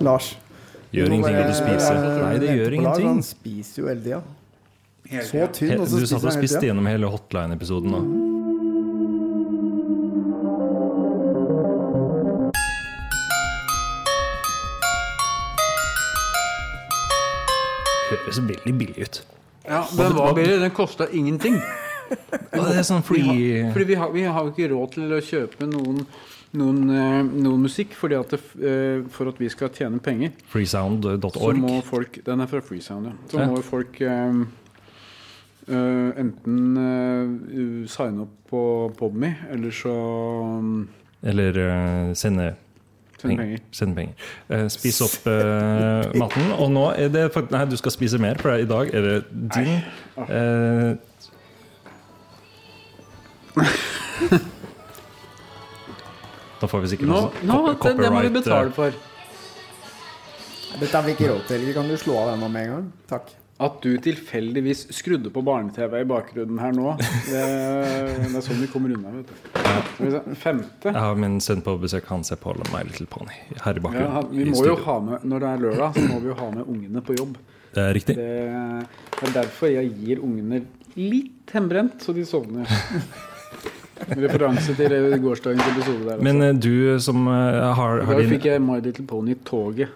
Lars. Gjør ingenting at du spiser. Nei, det gjør ingenting. Han spiser jo hele tida. Så tynn, og så Du satt og spiste gjennom hele Hotline-episoden nå. Høres veldig billig ut. Ja, den var billig. Den kosta ingenting. Det er sånn Vi har, fordi vi har, vi har ikke råd til å kjøpe noen, noen, eh, noen musikk fordi at det, eh, for at vi skal tjene penger, freesound.org. Den er fra Freesound, ja. Så Ja. må folk eh, uh, enten uh, signe opp på Podme, eller så um, Eller uh, sende Send penger. Send penger. Eh, spis opp eh, maten. Og nå er det Nei, du skal spise mer, for i dag er det din eh, Da får vi sikkert Nå, nå det, det må vi betale eh, for. Dette har vi ikke råd til. Kan du slå av den med en gang? Takk. At du tilfeldigvis skrudde på barne-TV i bakgrunnen her nå, det, det er sånn vi kommer unna. vet du. Femte. Jeg har min sønn på besøk. Han ser på My Little Pony her i bakgrunnen. Ja, vi i må jo ha med, Når det er lørdag, så må vi jo ha med ungene på jobb. Det er riktig. Det, det er derfor jeg gir ungene litt hembrent, så de sovner. Referanse til gårsdagens episode der. Men altså. eh, du som eh, har, I har Da fikk jeg My Little Pony i toget.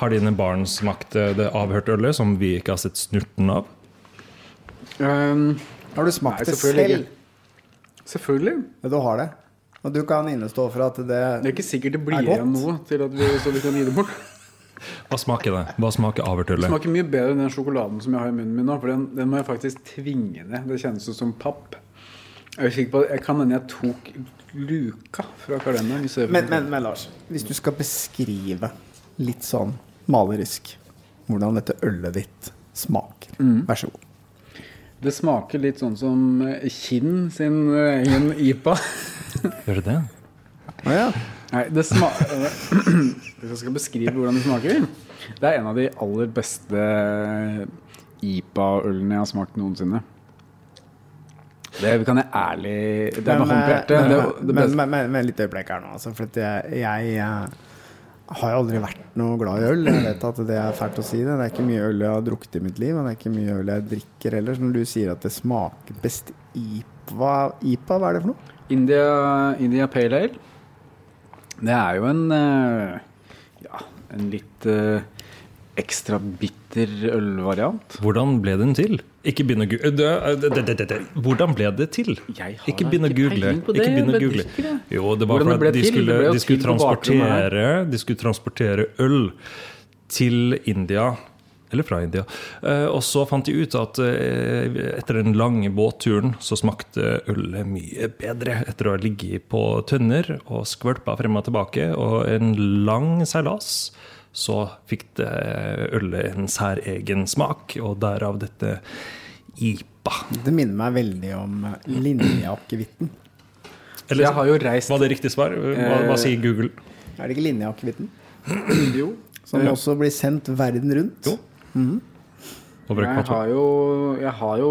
Har dine barn smakt eh, det avhørte ølet som vi ikke har sett snurten av? Um, Har du smakt Nei, det selv? selvfølgelig. Ja, du har det. Og du kan innestå for at det Det er ikke sikkert det Er blir igjen noe til at vi, så vi kan gi det bort. Hva smaker det? Hva smaker avhørt Det smaker mye bedre enn den sjokoladen som jeg har i munnen min nå. For den, den må jeg faktisk tvinge ned. Det kjennes ut som papp. Jeg, er på, jeg kan hende jeg tok luka fra kalenderen. men, men, men Lars, hvis du skal beskrive litt sånn malerisk hvordan dette ølet ditt smaker, Mm. vær så god. Det smaker litt sånn som eh, Kinn sin eh, egen IPA. Gjør det det? Å ja. Nei, det smaker Hvis jeg skal beskrive hvordan det smaker Det er en av de aller beste IPA-ølene jeg har smakt noensinne. Det kan jeg ærlig Det er med hånd på hjertet. men, Det, men, men, men, men, litt øyeblikk her nå, altså. For at jeg, jeg eh, har jo aldri vært noe glad i øl. Jeg vet at det er fælt å si det. Det er ikke mye øl jeg har drukket i mitt liv, og det er ikke mye øl jeg drikker heller. Så når du sier at det smaker best IPA IPA, hva er det for noe? India, India Pale Ale. Det er jo en eh, Ja, en litt eh, ekstra bitter ølvariant. Hvordan ble den til? Ikke begynn å google det- det- Hvordan ble det til? Ikke begynn å google. Ikke begynn å google. Jo, det var Hvordan det for ble at de skulle, de skulle transportere De skulle transportere øl til India. Eller fra India. Eh, og så fant de ut at eh, etter den lange båtturen så smakte ølet mye bedre etter å ha ligget på tønner og skvølpa frem og tilbake. Og en lang seilas så fikk det ølet en særegen smak, og derav dette IPA. Det minner meg veldig om eh, linjeakevitten. Eller, Jeg har jo reist Var det riktig svar? Hva, hva sier Google? Er det ikke linjeakevitten? Jo. Som Ja. også blir sendt verden rundt? Jo. Og Jeg har, jo, jeg har jo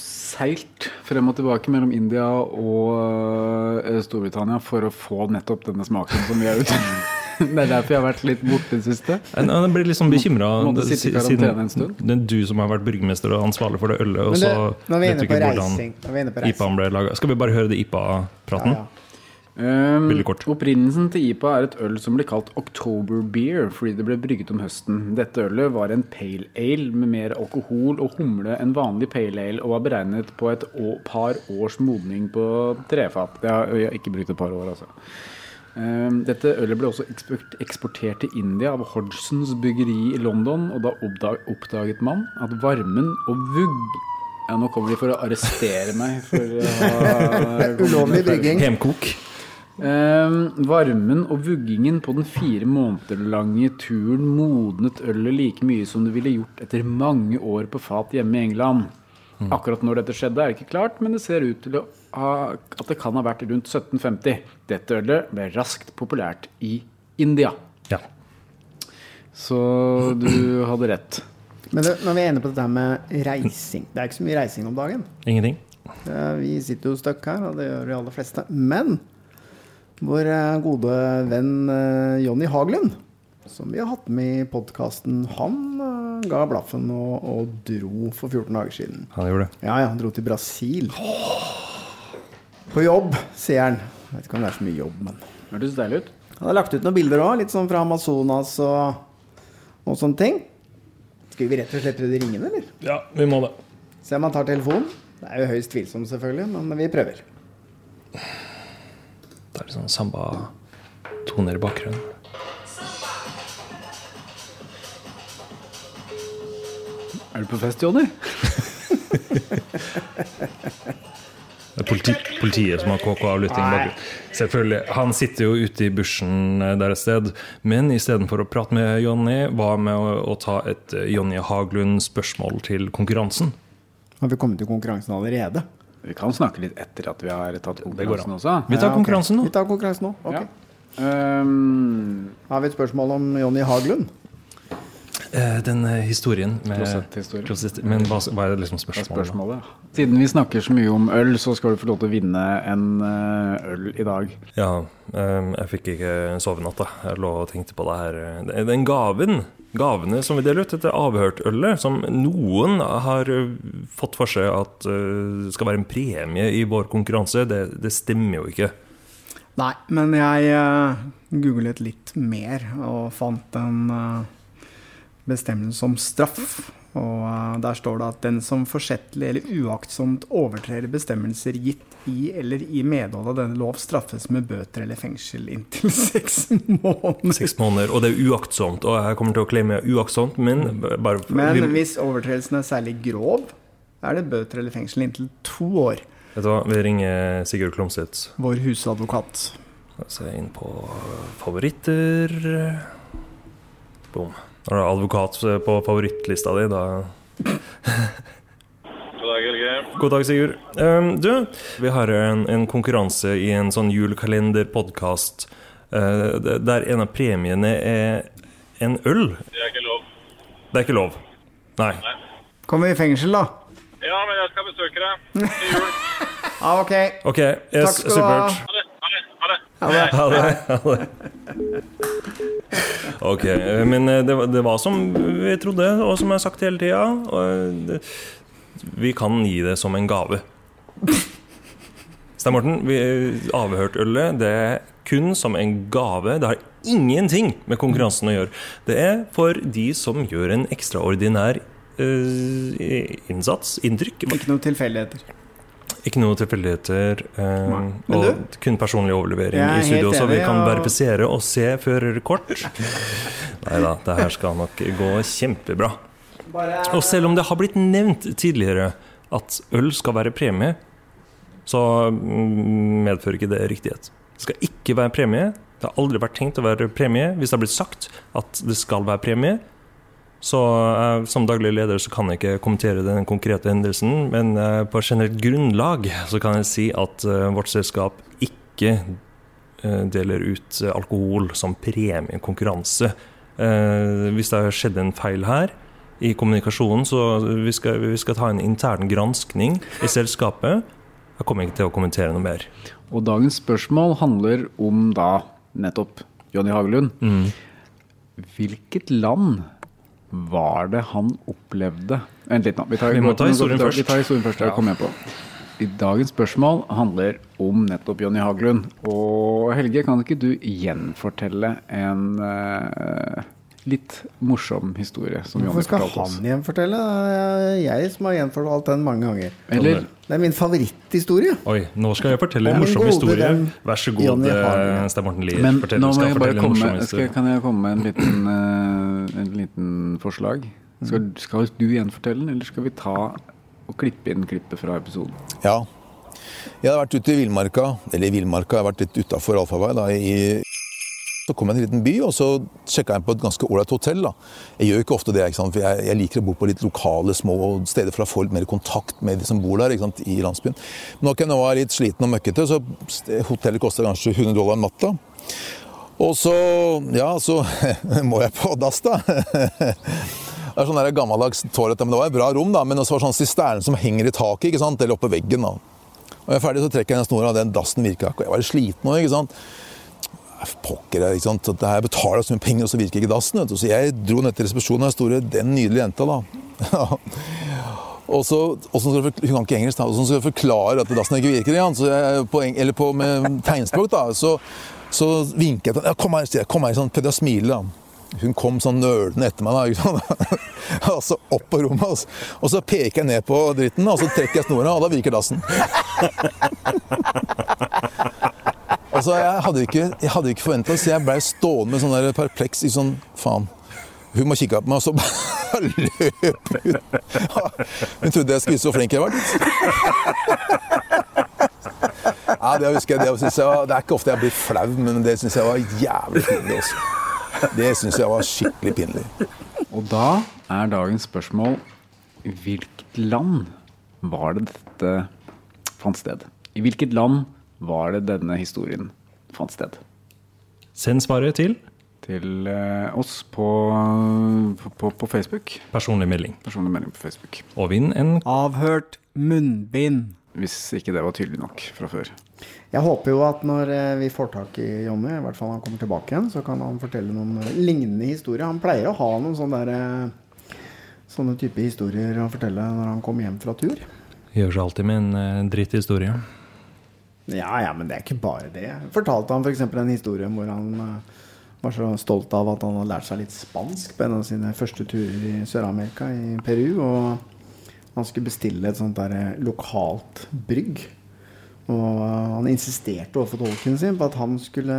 seilt frem og tilbake mellom India og eh, Storbritannia for å få nettopp denne smaken som vi er ute Det er derfor jeg har vært litt borte i det siste. Jeg jeg blir liksom bekymra siden sitte en det er du som har vært bryggemester og ansvarlig for det ølet, og så vet du ikke hvordan inne på reising. IPA-en ble laga. Skal vi bare høre det IPA-praten? ja. Um, kort. Opprinnelsen til IPA er et øl som ble kalt October Beer fordi det ble brygget om høsten. Dette ølet var en pale ale med mer alkohol og humle enn vanlig pale ale, og var beregnet på et par års modning på trefat. Det har jeg har ikke brukt et par år, altså. Um, dette ølet ble også eksportert til India av Hodgsons byggeri i London, og da oppdaget man at varmen og vugg Ja, nå kommer de for å arrestere meg for å Ulovlig brygging. Hemkok. Ehm, varmen og vuggingen på den fire måneder lange turen modnet ølet like mye som det ville gjort etter mange år på fat hjemme i England. Akkurat når dette skjedde, er ikke klart, men det ser ut til å at det kan ha vært rundt 1750. Dette ølet ble raskt populært i India. Ja. Så du hadde rett. Men det, når vi er inne på dette her med reising Det er ikke så mye reising om dagen. Ingenting? Eh, Vi sitter jo støkk her, og det gjør de aller fleste. Men vår eh, gode venn eh, Jonny Haglund, som vi har hatt med i podkasten, han eh, ga blaffen og, og dro for 14 dager siden. Han gjorde det. Ja, ja, han dro til Brasil. På jobb, sier han. Jeg vet ikke om det er så mye jobb, men Hørtes deilig ut. Han har lagt ut noen bilder òg, litt sånn fra Amazonas og, og sånne ting. Skal vi rett og slett prøve ringe den, eller? Ja, vi må det. Se om han tar telefonen. Det er jo høyst tvilsomt, selvfølgelig, men vi prøver. Det er litt sånn samba-toner i bakgrunnen. Er du på fest, Jonny? Politiet som har KK-avlytting. Selvfølgelig. Han sitter jo ute i bushen eh, der et sted. Men istedenfor å prate med Jonny, hva med å, å ta et eh, Jonny Haglund-spørsmål til konkurransen? Har vi kommet til konkurransen allerede? Vi kan snakke litt etter at vi har tatt konkurransen også. Vi tar konkurransen nå. Vi tar konkurransen nå. ok. Ja. Um, Har vi et spørsmål om Jonny Haglund? Eh, Den eh, historien med. Klosett- Men hva, hva er det liksom det er spørsmålet? spørsmålet. Siden vi snakker så mye om øl, så skal du få lov til å vinne en eh, øl i dag. Ja, eh, jeg fikk ikke sove i natt, da. Jeg lå og tenkte på det her. Den gaven, gavene som vi deler ut, dette avhørt-ølet, som noen har fått for seg at skal være en premie i vår konkurranse, det, det stemmer jo ikke. Nei, men jeg googlet litt mer og fant en bestemmelse om straff. Og eh, der står det at den som forsettlig eller uaktsomt overtrer bestemmelser gitt i eller i medhold av denne lov, straffes med bøter eller fengsel inntil seks måneder. Seks måneder, og det er uaktsomt. Og jeg kommer til å claime uaktsomt, men bare Men vi, hvis overtredelsen er særlig grov, er det bøter eller fengsel inntil to år. Vet du hva, vi ringer Sigurd Klomsæt. Vår husadvokat. Se inn på favoritter. Boom. Når du har advokat på favorittlista di, da God dag, Sigurd. Um, du, vi har en, en konkurranse i en sånn julekalenderpodkast uh, der en av premiene er en øl. Det er ikke lov. Det er ikke lov. Nei. Kommer vi i fengsel, da? Ja, men jeg skal besøke deg til jul. ah, ok. okay yes, Takk skal du ha. Ha det. Ha det. Ha det. Ha det. Ok, eh, men eh, det, var- det var som vi trodde, og som jeg har sagt hele tida. Vi kan gi det som en gave. Stein Morten, vi avhørt ølet. Det er kun som en gave. Det har ingenting med konkurransen å gjøre. Det er for de som gjør en ekstraordinær uh, innsats, inntrykk. Ikke noen tilfeldigheter. Ikke noe tilfeldigheter. eh, og du? kun personlig overlevering er i studio, så vi kan verifisere og se førerkort. Nei da, det her skal nok gå kjempebra. Og selv om det har blitt nevnt tidligere at øl skal være premie, så mm, medfører ikke det riktighet. Det skal ikke være premie. Det har aldri vært tenkt å være premie. Hvis det har blitt sagt at det skal være premie, så eh, som daglig leder så kan jeg ikke kommentere den konkrete hendelsen, men eh, på generelt grunnlag så kan jeg si at eh, vårt selskap ikke deler ut alkohol som premie i konkurranse. Eh, hvis det har skjedd en feil her i kommunikasjonen, så vi skal, vi skal ta en intern granskning i selskapet. Jeg kommer ikke til å kommentere noe mer. Og dagens spørsmål handler om da nettopp Jonny Hagelund. Mm. Hvilket land var det han opplevde Vent litt nå. Vi, tar, Vi må ta historien først. Vi tar historien først. ja. kommer jeg på. I dagens spørsmål handler om nettopp Jonny Hagelund. Og Helge, kan ikke du gjenfortelle en eh, litt morsom historie som Hvorfor skal han gjenfortelle? Det er jeg som har gjenfortalt den mange ganger. Eller Det er min favoritthistorie. Oi, nå skal jeg fortelle en morsom historie. Vær så god, eh, Stein Morten Lier. Men Fortell- nå må skal jeg bare komme skal. Kan jeg komme med en liten, uh, en liten forslag? Skal, skal du gjenfortelle den, eller skal vi ta og klippe inn klippet fra episoden? Ja. Jeg har vært ute i villmarka, eller i villmarka, jeg har vært litt utafor allfarvei. i... Så kom jeg til en liten by, og så sjekka på et ganske ålreit hotell. da. Jeg gjør ikke ofte det, ikke sant? for jeg, jeg liker å bo på litt lokale, små steder for å få litt mer kontakt med de som bor der ikke sant? i landsbyen. Men nok jeg er litt sliten og møkkete, så hotellet koster kanskje 100 dollar natta. Og så, ja, så må jeg på dass, da. Det er sånn gammeldags toalett, men det var et bra rom, da, men også var sånn sisterne som henger i taket, ikke sant, eller oppe veggen. da. Og jeg er ferdig, så trekker jeg den snora, og den dassen virka ikke. Jeg var litt sliten òg, ikke sant. Pokker, ikke sant? At det her betaler så mye penger, og så virker ikke dassen. Vet du. Så jeg dro ned til resepsjonen og store den nydelige jenta, da. og så, Hun kan ikke engelsk, da. Og så skal jeg forklare at dassen ikke virker. igjen, så jeg, på, eller på med tegnspråk, da. Så, så vinker jeg til henne. Ja, kom her, jeg. Kom her, sånn, prøvde å smile, da. Hun kom sånn nølende etter meg, da. Og så opp på rommet, og så, og så peker jeg ned på dritten, og så trekker jeg snora, og da virker dassen. Altså, jeg hadde ikke, ikke forventa det, så jeg ble stående med sånn der perpleks i sånn Faen. Hun må kikke på meg, og så bare løp hun. Hun trodde jeg skulle vise så flink jeg var. Ja, det husker jeg. Det, jeg var, det er ikke ofte jeg blir flau, men det syns jeg var jævlig pinlig. Også. Det syns jeg var skikkelig pinlig. Og da er dagens spørsmål Hvilket land var det dette fant sted? I hvilket land var det denne historien fant sted? Send svaret til Til eh, oss på, på, på Facebook. personlig melding. Personlig melding på Facebook. Og vinn en Avhørt munnbind. Hvis ikke det var tydelig nok fra før. Jeg håper jo at når eh, vi får tak i Jonny, i hvert fall han kommer tilbake igjen, så kan han fortelle noen eh, lignende historier. Han pleier å ha noen sånne, der, sånne type historier å fortelle når han kommer hjem fra tur. gjør seg alltid med en dritthistorie. Ja, ja, men det er ikke bare det. Fortalte han f.eks. en historie hvor han eh, var så stolt av at han hadde lært seg litt spansk på en av sine første turer i Sør-Amerika, i Peru. Og han skulle bestille et sånt der eh, lokalt brygg. Og eh, han insisterte overfor tolken sin på at han skulle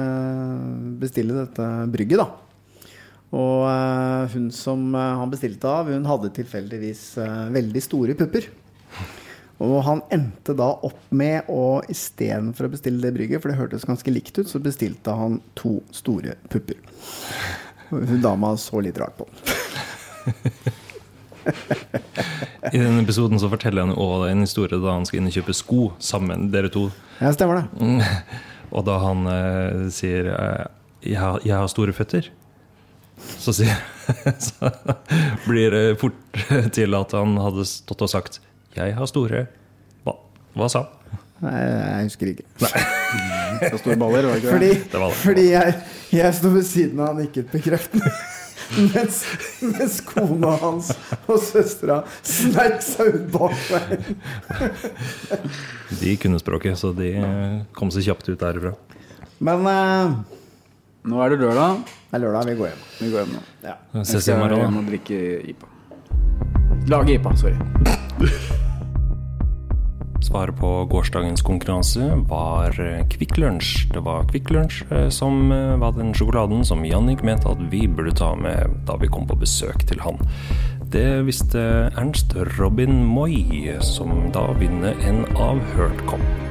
bestille dette brygget, da. Og hun som han bestilte av, hun hadde tilfeldigvis veldig store pupper. Og han endte da opp med å istedenfor å bestille det brygget, for det hørtes ganske likt ut, så bestilte han to store pupper. Hun dama så litt rart på den. I denne episoden så forteller han òg en historie da han skal inn og kjøpe sko sammen, dere to. Ja, stemmer det. Og da han eh, sier eh, jeg, har, 'jeg har store føtter', så, sier, så blir det fort til at han hadde stått og sagt 'jeg har store'. Hva, hva sa han? Nei, jeg husker ikke. Så store baller, var det ikke? Fordi, Det var det. fordi jeg, jeg sto ved siden av han nikket bekreftende. Mens, mens kona hans og søstera sneik seg ut bakveien. De kunne språket, så de kom seg kjapt ut derfra. Men eh, Nå er det lørdag. det er lørdag, vi går hjem. Vi går hjem nå. Ja. Jeg skal hjem og drikke IPA. Lage IPA, sorry. Svaret på gårsdagens konkurranse var eh, Kvikk Lunsj. Det var Kvikk Lunsj eh, som eh, var den sjokoladen som Jannik mente at vi burde ta med da vi kom på besøk til han. Det visste Ernst Robin Moi, som da vinner en avhørt kopp.